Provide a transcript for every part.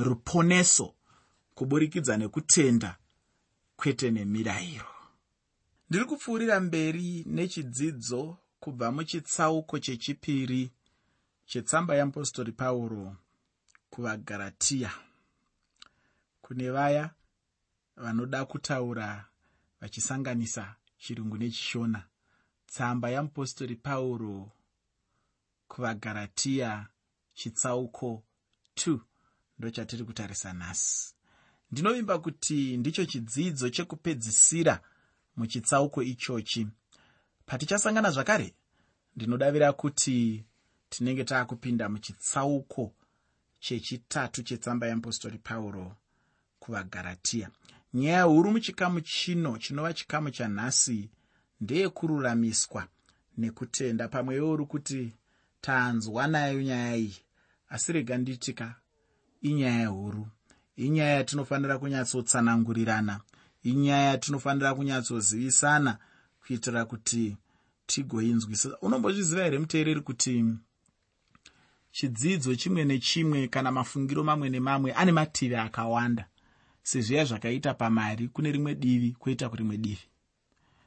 ruponeso kuburikidza nekutenda kwete nemirayiro. Ndiri kupfuurira mberi nechidzidzo kubva muchitsauko chechipiri chetsamba yeapostori pauro kuvagaratiya kune vaya vanoda kutaura vachisanganisa chirungu nechishona. Tsamba yeapostori pauro kuvagaratiya chitsauko 2 ndochatiri kutarisa nhasi. Ndinovimba kuti ndicho chidzidzo chekupedzisira muchitsauko ichochi. Patichasangana zvakare ndinodavira kuti tinenge taakupinda muchitsauko chechitatu chetsamba yeapostori pauro kuvagaratiya nyaya huru muchikamu chino chinova chikamu chanhasi ndeyekururamiswa nekutenda. Pamwewo uri kuti tanzwa nayo nyaya iyi asi rega nditika inyaya huru inyaya yatinofanira kunyatsotsanangurirana inyaya yatinofanira kunyatsozivisana kuitira kuti tigoinzwisisa unombozviziva here muteereri kuti chidzidzo chimwe nechimwe kana mafungiro mamwe nemamwe ane mativi akawanda sezviya zvakaita pamari kune rimwe divi kwoita kurimwe divi?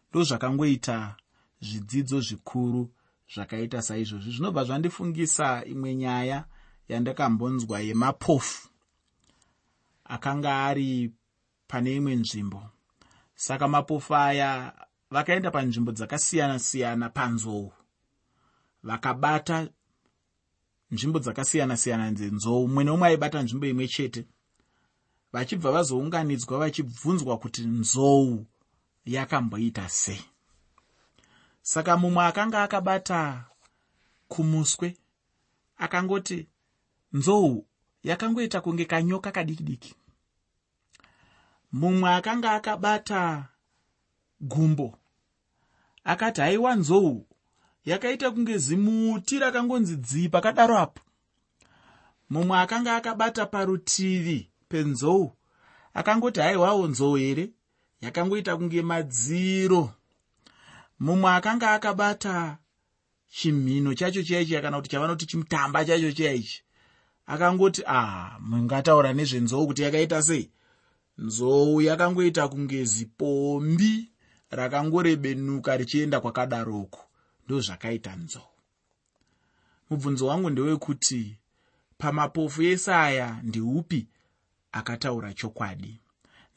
Ndo zvakangoita zvidzidzo zvikuru zvakaita saizvozvi. Zvinobva zvandifungisa imwe nyaya yandakambonzwa yemapofu akanga ari pane imwe nzvimbo. Saka mapofu aya vakaenda panzvimbo dzakasiyana-siyana panzou. Vakabata nzvimbo dzakasiyana-siyana dzenzou. Mumwe neumwe aibata nzvimbo imwe chete. Vachibva vazounganidzwa vachibvunzwa kuti nzou yakamboita sei. Saka mumwe akanga akabata kumuswe akangoti nzou yakangoita kunge kanyoka kadiki diki. Mumwe akanga akabata gumbo akati haiwa nzou yakaita kunge zimuti rakangonzi dzii pakadaro apo? Mumwe akanga akabata parutivi penzou akangoti haiwawo nzou here? Yakangoita kunge madziro. Mumwe akanga akabata chimhino chacho chaichi kana kuti chavanoti chimutamba chacho chaichi akangoti ah mungataura nezvenzou kuti yakaita sei? Nzou yakangoita kunge zipombi rakangorebenuka richienda kwakadaroko. Ndozvakaita nzou. Mubvunzo wangu ndewekuti pamapofu ese aya ndeupi akataura chokwadi?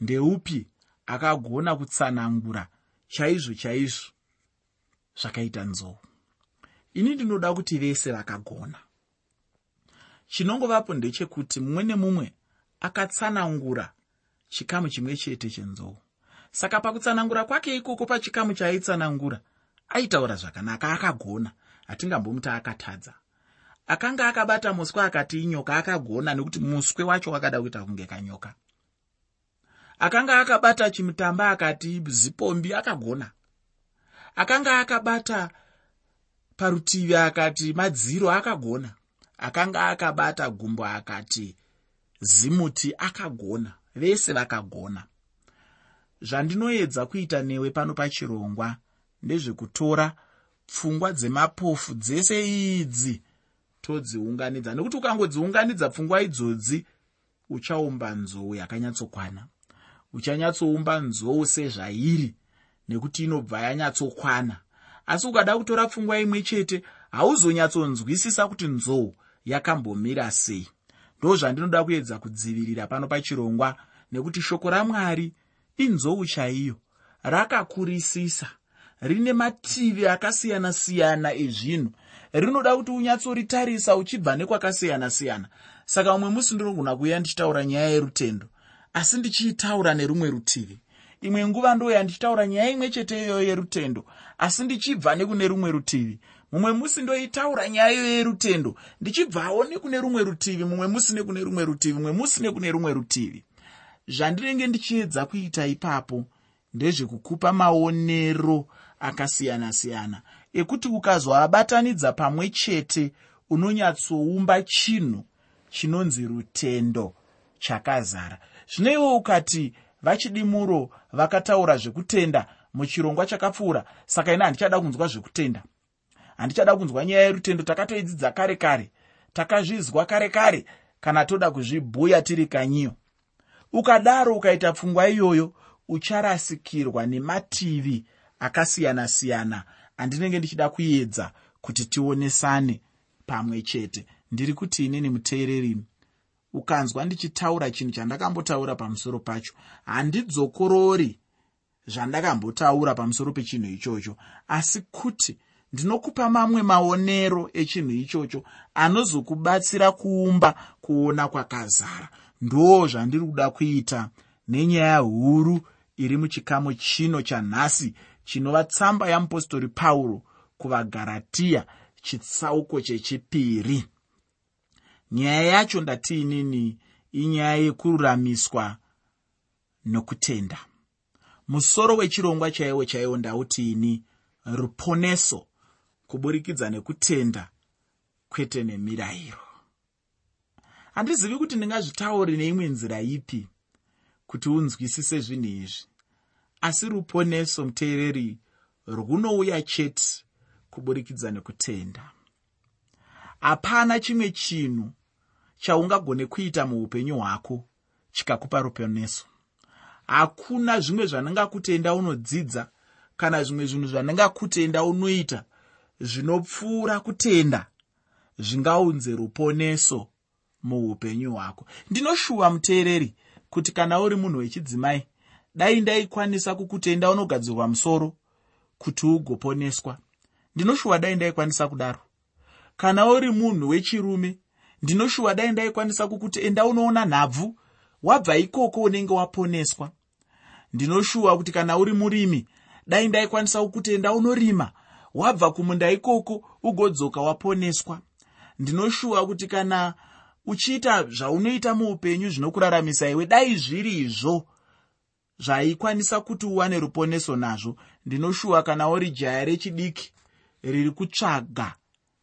Ndeupi akagona kutsanangura chaizvo chaizvo? Zvakaita nzou. Ini ndinoda kuti vese vakagona chinongovapo ndechekuti mumwe nemumwe akatsanangura chikamu chimwe chete chenzou saka pakutsanangura kwake ikoko pachikamu chaaitsanangura aitaura zvakanaka akagona hatingambomuti akatadza. Akanga akabata muswe akati inyoka akagona nekuti muswe wacho wakada kuita kunge kanyoka. Akanga akabata chimutamba akati zipombi akagona. Akanga akabata parutivi akati madziro akagona akanga akabata gumbo akati zimuti akagona vese vakagona. Zvandinoedza kuita newe pano pachirongwa ndezvekutora pfungwa dzemapofu dzese idzi. Todziunganidza nekuti ukangodziunganidza pfungwa idzodzi uchaumba nzou yakanyatsokwana. Uchanyatsoumba nzou sezvairi nekuti inobva yanyatsokwana. Asi ukada kutora pfungwa imwe chete hauzonyatsonzwisisa kuti nzou yakambomira sei. Ndo zvandinoda kuedza kudzivirira pano pachirongwa nekuti shoko ramwari inzou chaiyo rakakurisisa. Rine mativi akasiyana-siyana ezvinhu. Rinoda kuti unyatsoritarisa uchibva nekwakasiyana-siyana. Saka umwe musi ndinogona kuuya ndichitaura nyaya yerutendo asi ndichiitaura nerumwe rutivi. Imwe nguva ndo yandichitaura nyaya imwe chete iyoyo yerutendo asi ndichibva nekune rumwe rutivi mumwe musi ndoitaura nyaya iyo yerutendo ndichibvawo nekune rumwe rutivi mumwe musi nekune rumwe rutivi mumwe musi nekune rumwe rutivi. Zvandinenge ndichiedza kuita ipapo ndezvekukupa maonero akasiyana-siyana ekuti ukazoabatanidza pamwe chete unonyatsoumba chinhu chinonzi rutendo chakazara. Zvino iwe ukati vachidimuro vakataura zvekutenda muchirongwa chakapfuura saka ina handichada kunzwa zvekutenda handichada kunzwa nyaya yerutendo takatoidzidza kare kare takazvizwa kare kare kana toda kuzvibhuya tiri kanyiyo. Ukadaro ukaita pfungwa iyoyo ucharasikirwa nemativi akasiyana-siyana andinenge ndichida kuedza kuti tionesane pamwe chete. Ndiri kuti inini muteereri ukanzwa ndichitaura chinhu chandakambotaura pamusoro pacho. Handidzokorori zvandakambotaura pamusoro pechinhu ichocho. Asi kuti ndinokupa mamwe maonero echinhu ichocho anozokubatsira kuumba kuona kwakazara. Ndo zvandiri kuda kuita nenyaya huru iri muchikamu chino chanhasi chinova tsamba yamupostori pauro kuvagaratiya chitsauko chechipiri. Nyaya yacho ndatiinini inyaya yekururamiswa nokutenda. Musoro wechirongwa chaiwo chaiwo ndautiini ruponeso kuburikidza nekutenda kwete nemirayiro. Handizivi kuti ndingazvitauri neimwe nzira ipi kuti unzwisise zvinhu izvi. Asi ruponeso muteereri runouya chete kuburikidza nekutenda. Hapana chimwe chinhu chaungagone kuita muupenyu hwako chikakupa ruponeso. Hakuna zvimwe zvandingakutenda unodzidza kana zvimwe zvinhu zvandingakutenda unoita zvinopfuura kutenda zvingaunze ruponeso muupenyu hwako. Ndinoshuva muteereri kuti kana uri munhu wechidzimai dai ndaikwanisa kukutenda unogadzirwa musoro kuti ugoponeswa. Ndinoshuva dai ndaikwanisa kudaro. Kana uri munhu wechirume ndinoshuva dai ndaikwanisa kukutenda unoona nhabvu wabva ikoko unenge waponeswa. Ndinoshuva kuti kana uri murimi dai ndaikwanisa kukutenda unorima wabva kumunda ikoko ugodzoka waponeswa. Ndinoshuva kuti kana uchiita zvaunoita muupenyu zvinokuraramisa iwe dai zviri izvo zvaikwanisa kuti uwane ruponeso nazvo. Ndinoshuva kana uri jaya rechidiki riri kutsvaga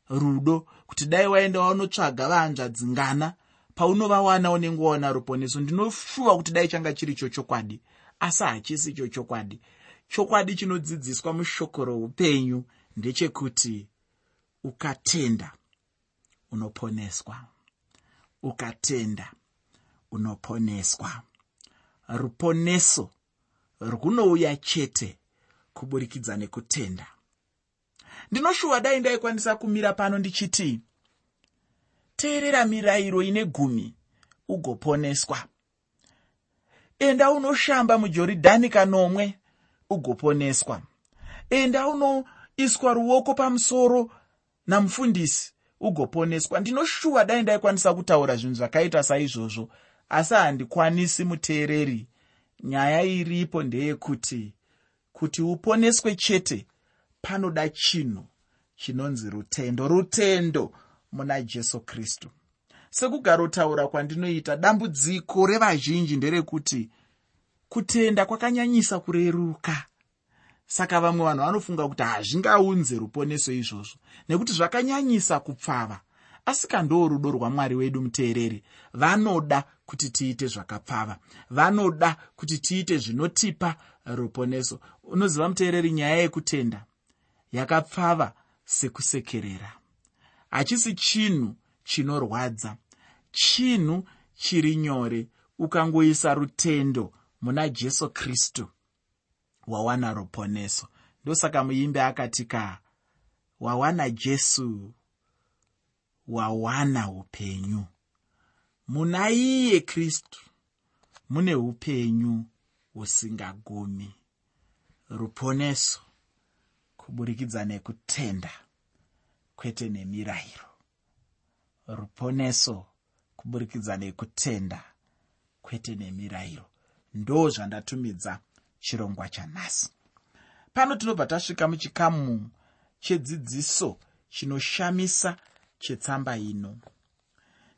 rudo kuti dai waenda wanotsvaga vahanzvadzingana paunovawana unenge waona ruponeso. Ndinoshuva kuti dai changa chiri chochokwadi asi hachisi chochokwadi chokwadi. Chinodzidziswa mushoko roupenyu ndechekuti ukatenda unoponeswa. Ukatenda unoponeswa. Ruponeso runouya chete kuburikidza nekutenda. Ndinoshuva dai ndaikwanisa kumira pano ndichiti teerera mirayiro ine gumi ugoponeswa. Enda unoshamba mujoridhani kanomwe ugoponeswa. Enda unoiswa ruoko pamusoro namufundisi ugoponeswa. Ndinoshuva dai ndaikwanisa kutaura zvinhu zvakaita saizvozvo asi handikwanisi muteereri. Nyaya iripo ndeyekuti kuti uponeswe chete panoda chinhu chinonzi rutendo rutendo muna jesu kristu. Sekugarotaura kwandinoita dambudziko revazhinji nderekuti kutenda kwakanyanyisa kureruka saka vamwe vanhu vanofunga kuti hazvingaunze ruponeso izvozvo nekuti zvakanyanyisa kupfava. Asi kandoo rudo rwamwari wedu muteereri vanoda kuti tiite zvakapfava. Vanoda kuti tiite zvinotipa ruponeso. Unoziva muteereri nyaya yekutenda yakapfava sekusekerera. Hachisi chinhu chinorwadza. Chinhu chiri nyore ukangoisa rutendo muna jesu kristu wawana ruponeso ndosaka muimbi akatika wawana jesu wawana upenyu. Muna iye kristu mune upenyu husingagumi. Ruponeso kuburikidza nekutenda kwete nemirayiro. Ruponeso kuburikidza nekutenda kwete nemirayiro. Ndo zvandatumidza chirongwa chanhasi pano tinobva tasvika muchikamu chedzidziso chinoshamisa chetsamba ino.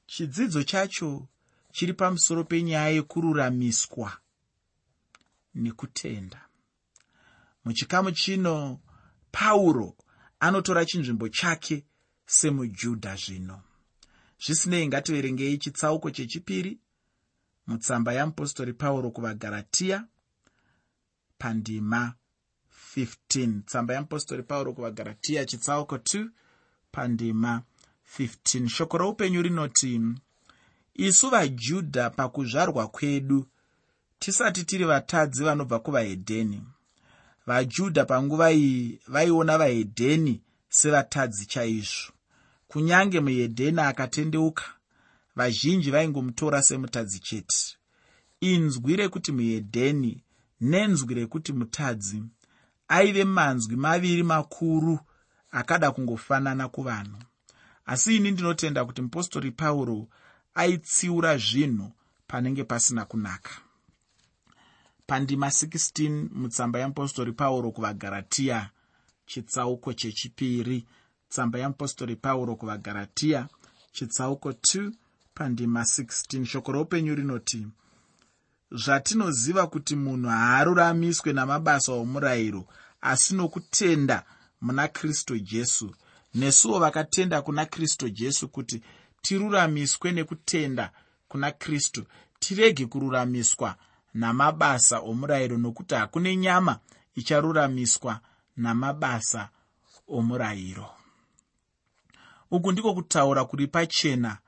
Chidzidzo chacho chiri pamusoro penyaya yekururamiswa nekutenda. Muchikamu chino pauro anotora chinzvimbo chake semujudha zvino. Zvisinei ngativerengei chitsauko chechipiri mutsamba yamupostori pauro kuvagaratiya pandima 15 tsamba yamupostori pauro kuvagaratiya chitsauko 2 pandima 15 shoko roupenyu rinoti isu vajudha pakuzvarwa kwedu tisati tiri vatadzi vanobva kuvahedheni. Vajudha panguva iyi vaiona vahedheni sevatadzi chaizvo. Kunyange muhedheni akatendeuka vazhinji vaingomutora semutadzi chete. Inzwi rekuti muhedheni nenzwi rekuti mutadzi aive manzwi maviri makuru akada kungofanana kuvanhu. Asi ini ndinotenda kuti mupostori pauro aitsiura zvinhu panenge pasina kunaka. Pandima 16 mutsamba yamupostori pauro kuvagaratiya chitsauko chechipiri. Tsamba yamupostori pauro kuvagaratiya chitsauko 2 pandima 16 shoko roupenyu rinoti zvatinoziva kuti munhu haaruramiswe namabasa omurayiro asi nokutenda muna kristu jesu. Nesuwo vakatenda kuna kristu jesu kuti tiruramiswe nekutenda kuna kristu tirege kururamiswa namabasa omurayiro nokuti hakune nyama icharuramiswa namabasa omurayiro. Uku ndiko kutaura kuri pachena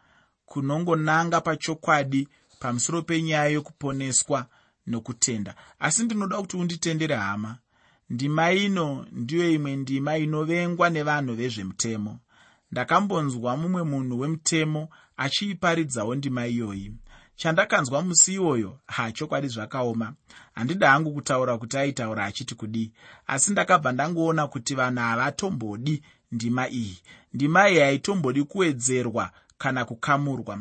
kunongonanga pachokwadi pamusoro penyaya yokuponeswa nokutenda. Asi ndinoda kuti unditendere hama. Ndima ino ndiyo imwe ndima inovengwa nevanhu vezvemutemo. Ndakambonzwa mumwe munhu wemutemo achiiparidzawo ndima iyoyi. Chandakanzwa musi iwoyo hachokwadi zvakaoma. Handida hangu kutaura kuti aitaura achiti kudii asi ndakabva ndangoona kuti vanhu havatombodi ndima iyi. Ndima iyi haitombodi kuwedzerwa kana kukamurwa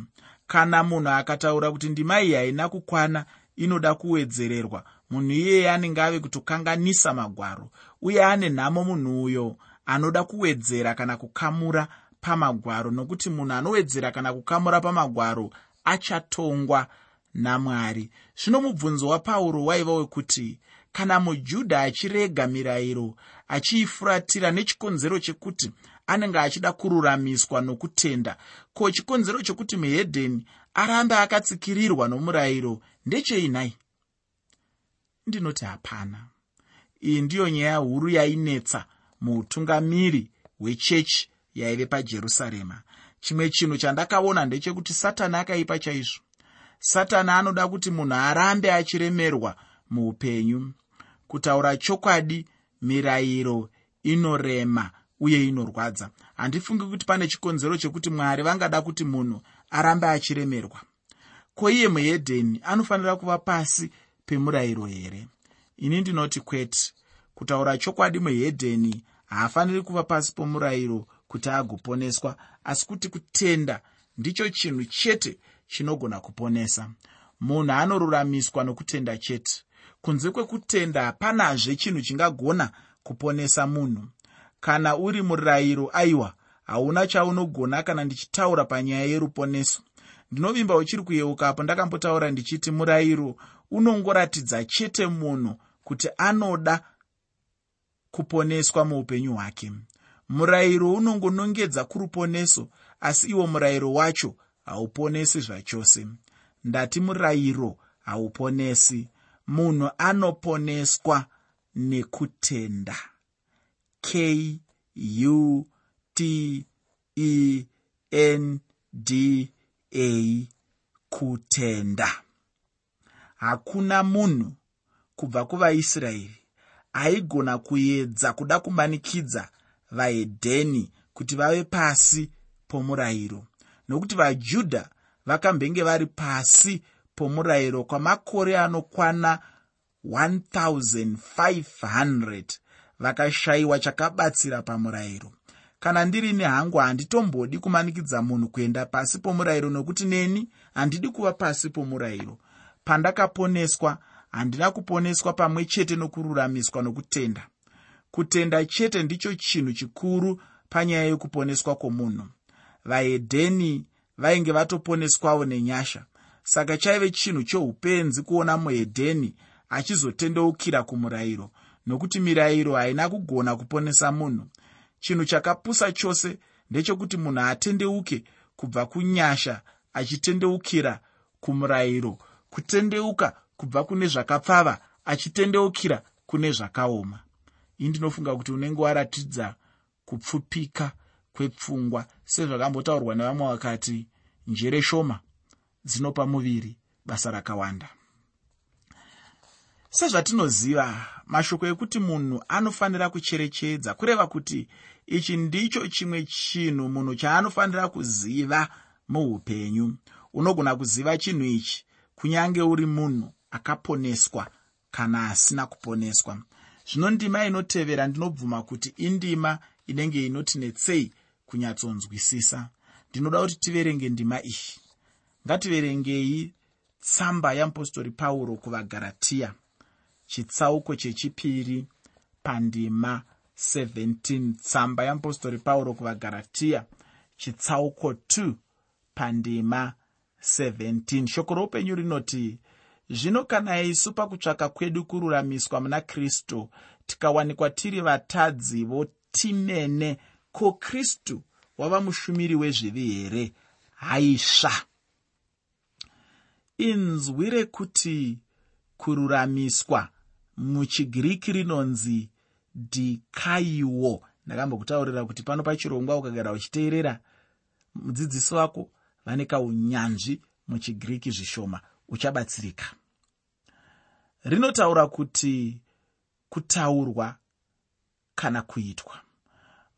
kana munhu akataura kuti ndima iyi haina kukwana inoda kuwedzererwa. Munhu iyeye anenge ave kutokanganisa magwaro uye ane nhamo munhu uyo anoda kuwedzera kana kukamura pamagwaro nokuti munhu anowedzera kana kukamura pamagwaro achatongwa namwari. Zvino mubvunzo wapauro waiva wekuti kana mujudha achirega mirayiro achiifuratira nechikonzero chekuti anenge achida kururamiswa nokutenda. Ko chikonzero chokuti muhedheni arambe akatsikirirwa nomurayiro ndecheinai? Ndinoti hapana. Iyi ndiyo nyaya huru yainetsa muutungamiri hwechechi yaive pajerusarema. Chimwe chinhu chandakaona ndechekuti satani akaipa chaizvo. Satani anoda kuti munhu arambe achiremerwa muupenyu. Kutaura chokwadi mirayiro inorema uye inorwadza. Handifungi kuti pane chikonzero chekuti mwari vangada kuti munhu arambe achiremerwa. Ko iye muhedheni anofanira kuva pasi pemurayiro here? Ini ndinoti kwete. Kutaura chokwadi muhedheni haafaniri kuva pasi pomurayiro kuti agoponeswa asi kuti kutenda ndicho chinhu chete chinogona kuponesa. Munhu anoruramiswa nokutenda chete. Kunze kwekutenda hapanazve chinhu chingagona kuponesa munhu kana uri murayiro aiwa hauna chaunogona kana ndichitaura panyaya yeruponeso. Ndinovimba uchiri kuyeuka apo ndakambotaura ndichiti murayiro unongoratidza chete munhu kuti anoda kuponeswa muupenyu hwake. Murayiro unongonongedza kuruponeso asi iwo murayiro wacho hauponesi zvachose. Ndati murayiro hauponesi. Munhu anoponeswa nekutenda k u t e n d a kutenda. Hakuna munhu kubva kuvaisraeri aigona kuedza kuda kumanikidza vahedheni kuti vave pasi pomurayiro nokuti vajudha vakambenge vari pasi pomurayiro kwamakore anokwana 1500 vakashayiwa chakabatsira pamurayiro. Kana ndirini hangu handitombodi kumanikidza munhu kuenda pasi pomurayiro nokuti neni handidi kuva pasi pomurayiro. Pandakaponeswa handina kuponeswa pamwe chete nokururamiswa nokutenda. Kutenda chete ndicho chinhu chikuru panyaya yekuponeswa kwomunhu. Vahedheni vainge vatoponeswawo nenyasha. Saka chaive chinhu choupenzi kuona muhedheni achizotendeukira kumurayiro nokuti mirayiro haina kugona kuponesa munhu. Chinhu chakapusa chose ndechekuti munhu atendeuke kubva kunyasha achitendeukira kumurayiro kutendeuka kubva kune zvakapfava achitendeukira kune zvakaoma. Ii ndinofunga kuti unenge waratidza kupfupika kwepfungwa sezvakambotaurwa nevamwe vakati njere shoma dzinopa muviri basa rakawanda sezvatinoziva mashoko ekuti munhu anofanira kucherechedza kureva kuti ichi ndicho chimwe chinhu munhu chaanofanira kuziva muupenyu. Unogona kuziva chinhu ichi kunyange uri munhu akaponeswa kana asina kuponeswa. Zvino ndima inotevera ndinobvuma kuti indima inenge inoti netsei kunyatsonzwisisa ndinoda kuti tiverenge ndima iyi. Ngativerengei tsamba yeapostori pauro kuvagaratiya chitsauko chechipiri pandima 17 tsamba yeapostori pauro kuvagaratiya chitsauko 2 pandima 17 shoko roupenyu rinoti zvino kana isu pakutsvaka kwedu kururamiswa muna kristu tikawanikwa tiri vatadzi votimene ko kristu wava mushumiri wezvivi here? Haisva. Inzwi rekuti kururamiswa muchigiriki rinonzi dikaiwo. Ndakambokutaurira kuti pano pachirongwa ukagara uchiteerera mudzidzisi wako vane kaunyanzvi muchigiriki zvishoma uchabatsirika. Rinotaura kuti kutaurwa kana kuitwa.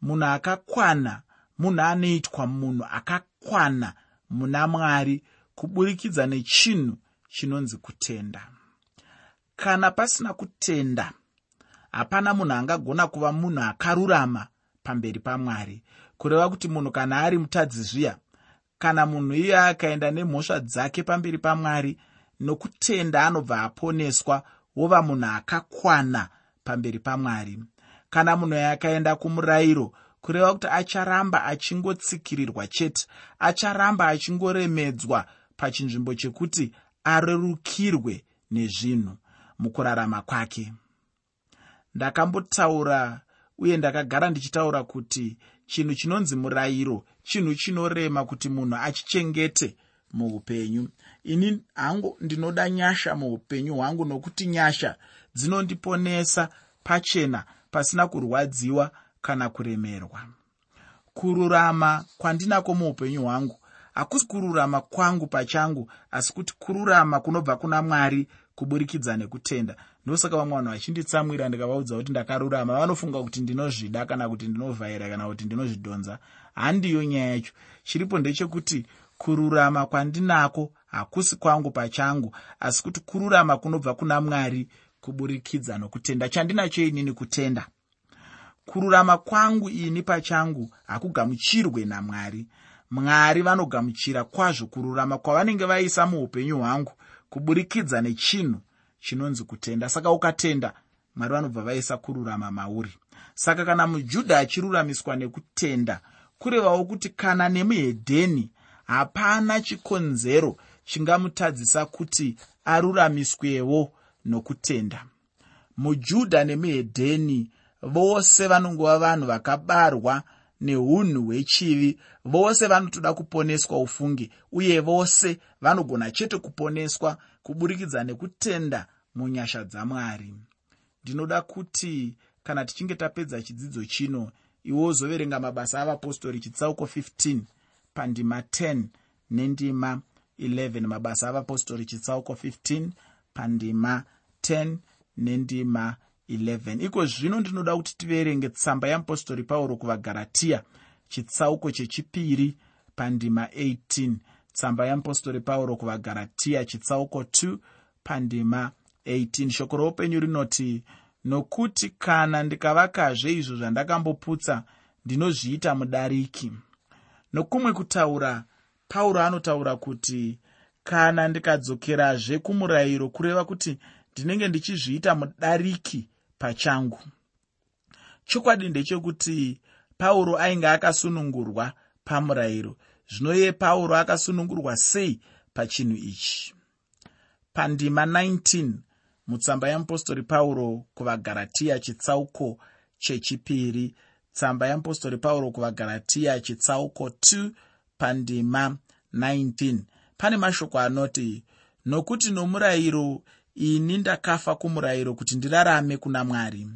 Munhu akakwana munhu anoitwa munhu akakwana muna mwari kuburikidza nechinhu chinonzi kutenda kana pasina kutenda hapana munhu angagona kuva munhu akarurama pamberi pamwari. Kureva kuti munhu kana ari mutadzi zviya kana munhu iye akaenda nemhosva dzake pamberi pamwari nokutenda anobva aponeswa wova munhu akakwana pamberi pamwari. Kana munhu uyo akaenda kumurayiro kureva kuti acharamba achingotsikirirwa chete acharamba achingoremedzwa pachinzvimbo chekuti arerukirwe nezvinhu mukurarama kwake. Ndakambotaura uye ndakagara ndichitaura kuti chinhu chinonzi murayiro chinhu chinorema kuti munhu achichengete muupenyu. Ini hangu ndinoda nyasha muupenyu hwangu nokuti nyasha dzinondiponesa pachena pasina kurwadziwa kana kuremerwa. Kururama kwandinako muupenyu hwangu hakusi kururama kwangu pachangu asi kuti kururama kunobva kuna mwari kuburikidza nekutenda. Ndosaka vamwe vanhu vachinditsamwira ndikavaudza kuti ndakarurama. Vanofunga kuti ndinozvida kana kuti ndinovhaira kana kuti ndinozvidhonza. Handiyo nyaya yacho. Chiripo ndechekuti kururama kwandinako hakusi kwangu pachangu asi kuti kururama kunobva kuna mwari kuburikidza nokutenda. Chandinacho inini kutenda? Kururama kwangu ini pachangu hakugamuchirwe namwari. Mwari vanogamuchira kwazvo kururama kwavanenge vaisa muupenyu hwangu kuburikidza nechinhu chinonzi kutenda. Saka ukatenda mwari vanobva vaisa kururama mauri. Saka kana mujudha achiruramiswa nekutenda kurevawo kuti kana nemuhedheni hapana chikonzero chingamutadzisa kuti aruramiswewo nokutenda. Mujudha nemuhedheni vose vanongova vanhu vakabarwa neunhu hwechivi. Vose vanotoda kuponeswa ufungi uye vose vanogona chete kuponeswa kuburikidza nekutenda munyasha dzamwari. Ndinoda kuti kana tichinge tapedza chidzidzo chino iwo zoverenga mabasa avapostori chitsauko 15 pandima 10 nendima 11 mabasa avapostori chitsauko 15 pandima 10 nendima 11 iko zvino ndinoda kuti tiverenge tsamba yeapostori pauro kuvagaratiya chitsauko chechipiri pandima 18 tsamba yeapostori pauro kuvagaratiya chitsauko 2 pandima 18 shoko roupenyu rinoti nokuti kana ndikavakazve izvo zvandakamboputsa ndinozviita mudariki. Nokumwe kutaura pauro anotaura kuti kana ndikadzokerazve kumurayiro kureva kuti ndinenge ndichizviita mudariki pachangu. Chokwadi ndechekuti pauro ainge akasunungurwa pamurayiro. Zvino iye pauro akasunungurwa sei pachinhu ichi? Pandima 19 mutsamba yeapostori pauro kuvagaratiya chitsauko chechipiri. Tsamba yeapostori pauro kuvagaratiya chitsauko 2 pandima 19 pane mashoko anoti nokuti nomurayiro ini ndakafa kumurayiro kuti ndirarame kuna mwari.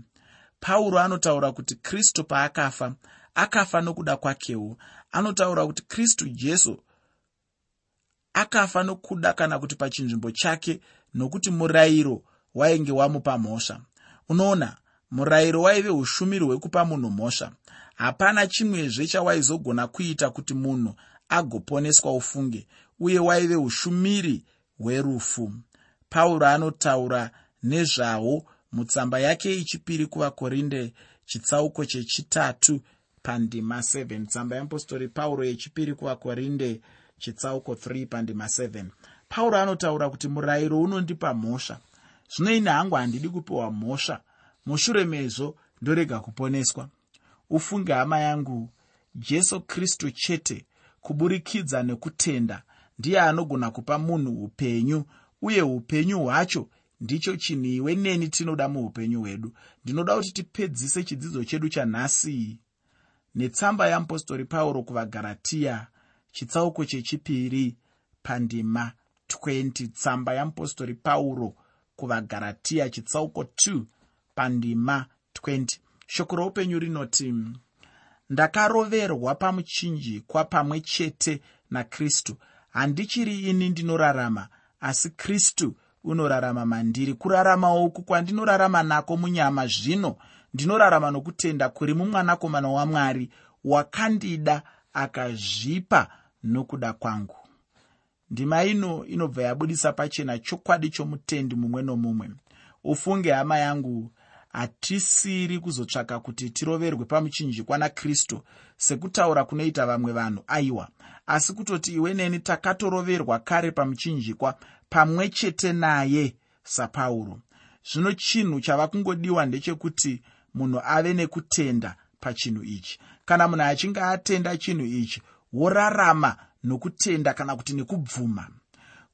Pauro anotaura kuti kristu paakafa akafa nokuda kwakewo anotaura kuti kristu jesu akafa nokuda kana kuti pachinzvimbo chake nokuti murayiro wainge wamupa mhosva. Unoona murayiro waive ushumiri hwekupa munhu mhosva. Hapana chimwezve chawaizogona kuita kuti munhu agoponeswa ufunge uye waive ushumiri hwerufu pauro anotaura nezvawo mutsamba yake ichipiri kuvakorinde chitsauko chechitatu pandima 7 tsamba yeapostori pauro yechipiri kuvakorinde chitsauko 3 pandima 7 pauro anotaura kuti murayiro unondipa mhosva. Zvino ini hangu handidi kupiwa mhosva. Mushure mezvo ndorega kuponeswa. Ufunge hama yangu jesu kristu chete kuburikidza nekutenda ndiye anogona kupa munhu upenyu uye upenyu hwacho ndicho chinhu iwe neni tinoda muupenyu hwedu. Ndinoda kuti tipedzise chidzidzo chedu chanhasi. Netsamba yeapostori pauro kuvagaratiya chitsauko chechipiri pandima 20 tsamba yeapostori pauro kuvagaratiya chitsauko 2 pandima 20 shoko roupenyu rinoti ndakaroverwa pamuchinjikwa pamwe chete nakristu. Handichiri ini ndinorarama asi kristu unorarama mandiri. Kurarama uku kwandinorarama nako munyama zvino ndinorarama nokutenda kuri mumwanakomana wamwari wakandida akazvipa nokuda kwangu. Ndima ino inobva yabudisa pachena chokwadi chomutendi mumwe nomumwe. Ufunge hama yangu hatisiri kuzotsvaka kuti tiroverwe pamuchinjikwa nakristu sekutaura kunoita vamwe vanhu. Aiwa asi kutoti iwe neni takatoroverwa kare pamuchinjikwa pamwe chete naye sapauro. Zvino chinhu chava kungodiwa ndechekuti munhu ave nekutenda pachinhu ichi. Kana munhu achinge atenda chinhu ichi worarama nokutenda kana kuti nekubvuma.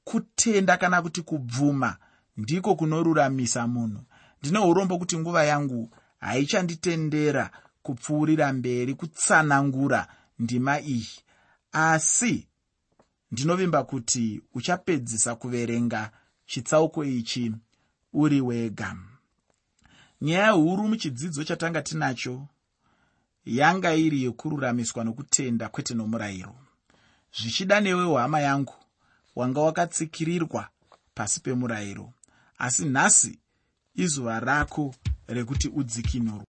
Kutenda kana kuti kubvuma ndiko kunoruramisa munhu. Ndine urombo kuti nguva yangu haichanditendera kupfuurira mberi kutsanangura ndima iyi asi ndinovimba kuti uchapedzisa kuverenga chitsauko ichi uri wega. Nyaya huru muchidzidzo chatanga tinacho yanga iri yekururamiswa nokutenda kwete nomurayiro. Zvichida newewo hama yangu wanga wakatsikirirwa pasi pemurayiro. Asi nhasi izuva rako rekuti udzikinurwa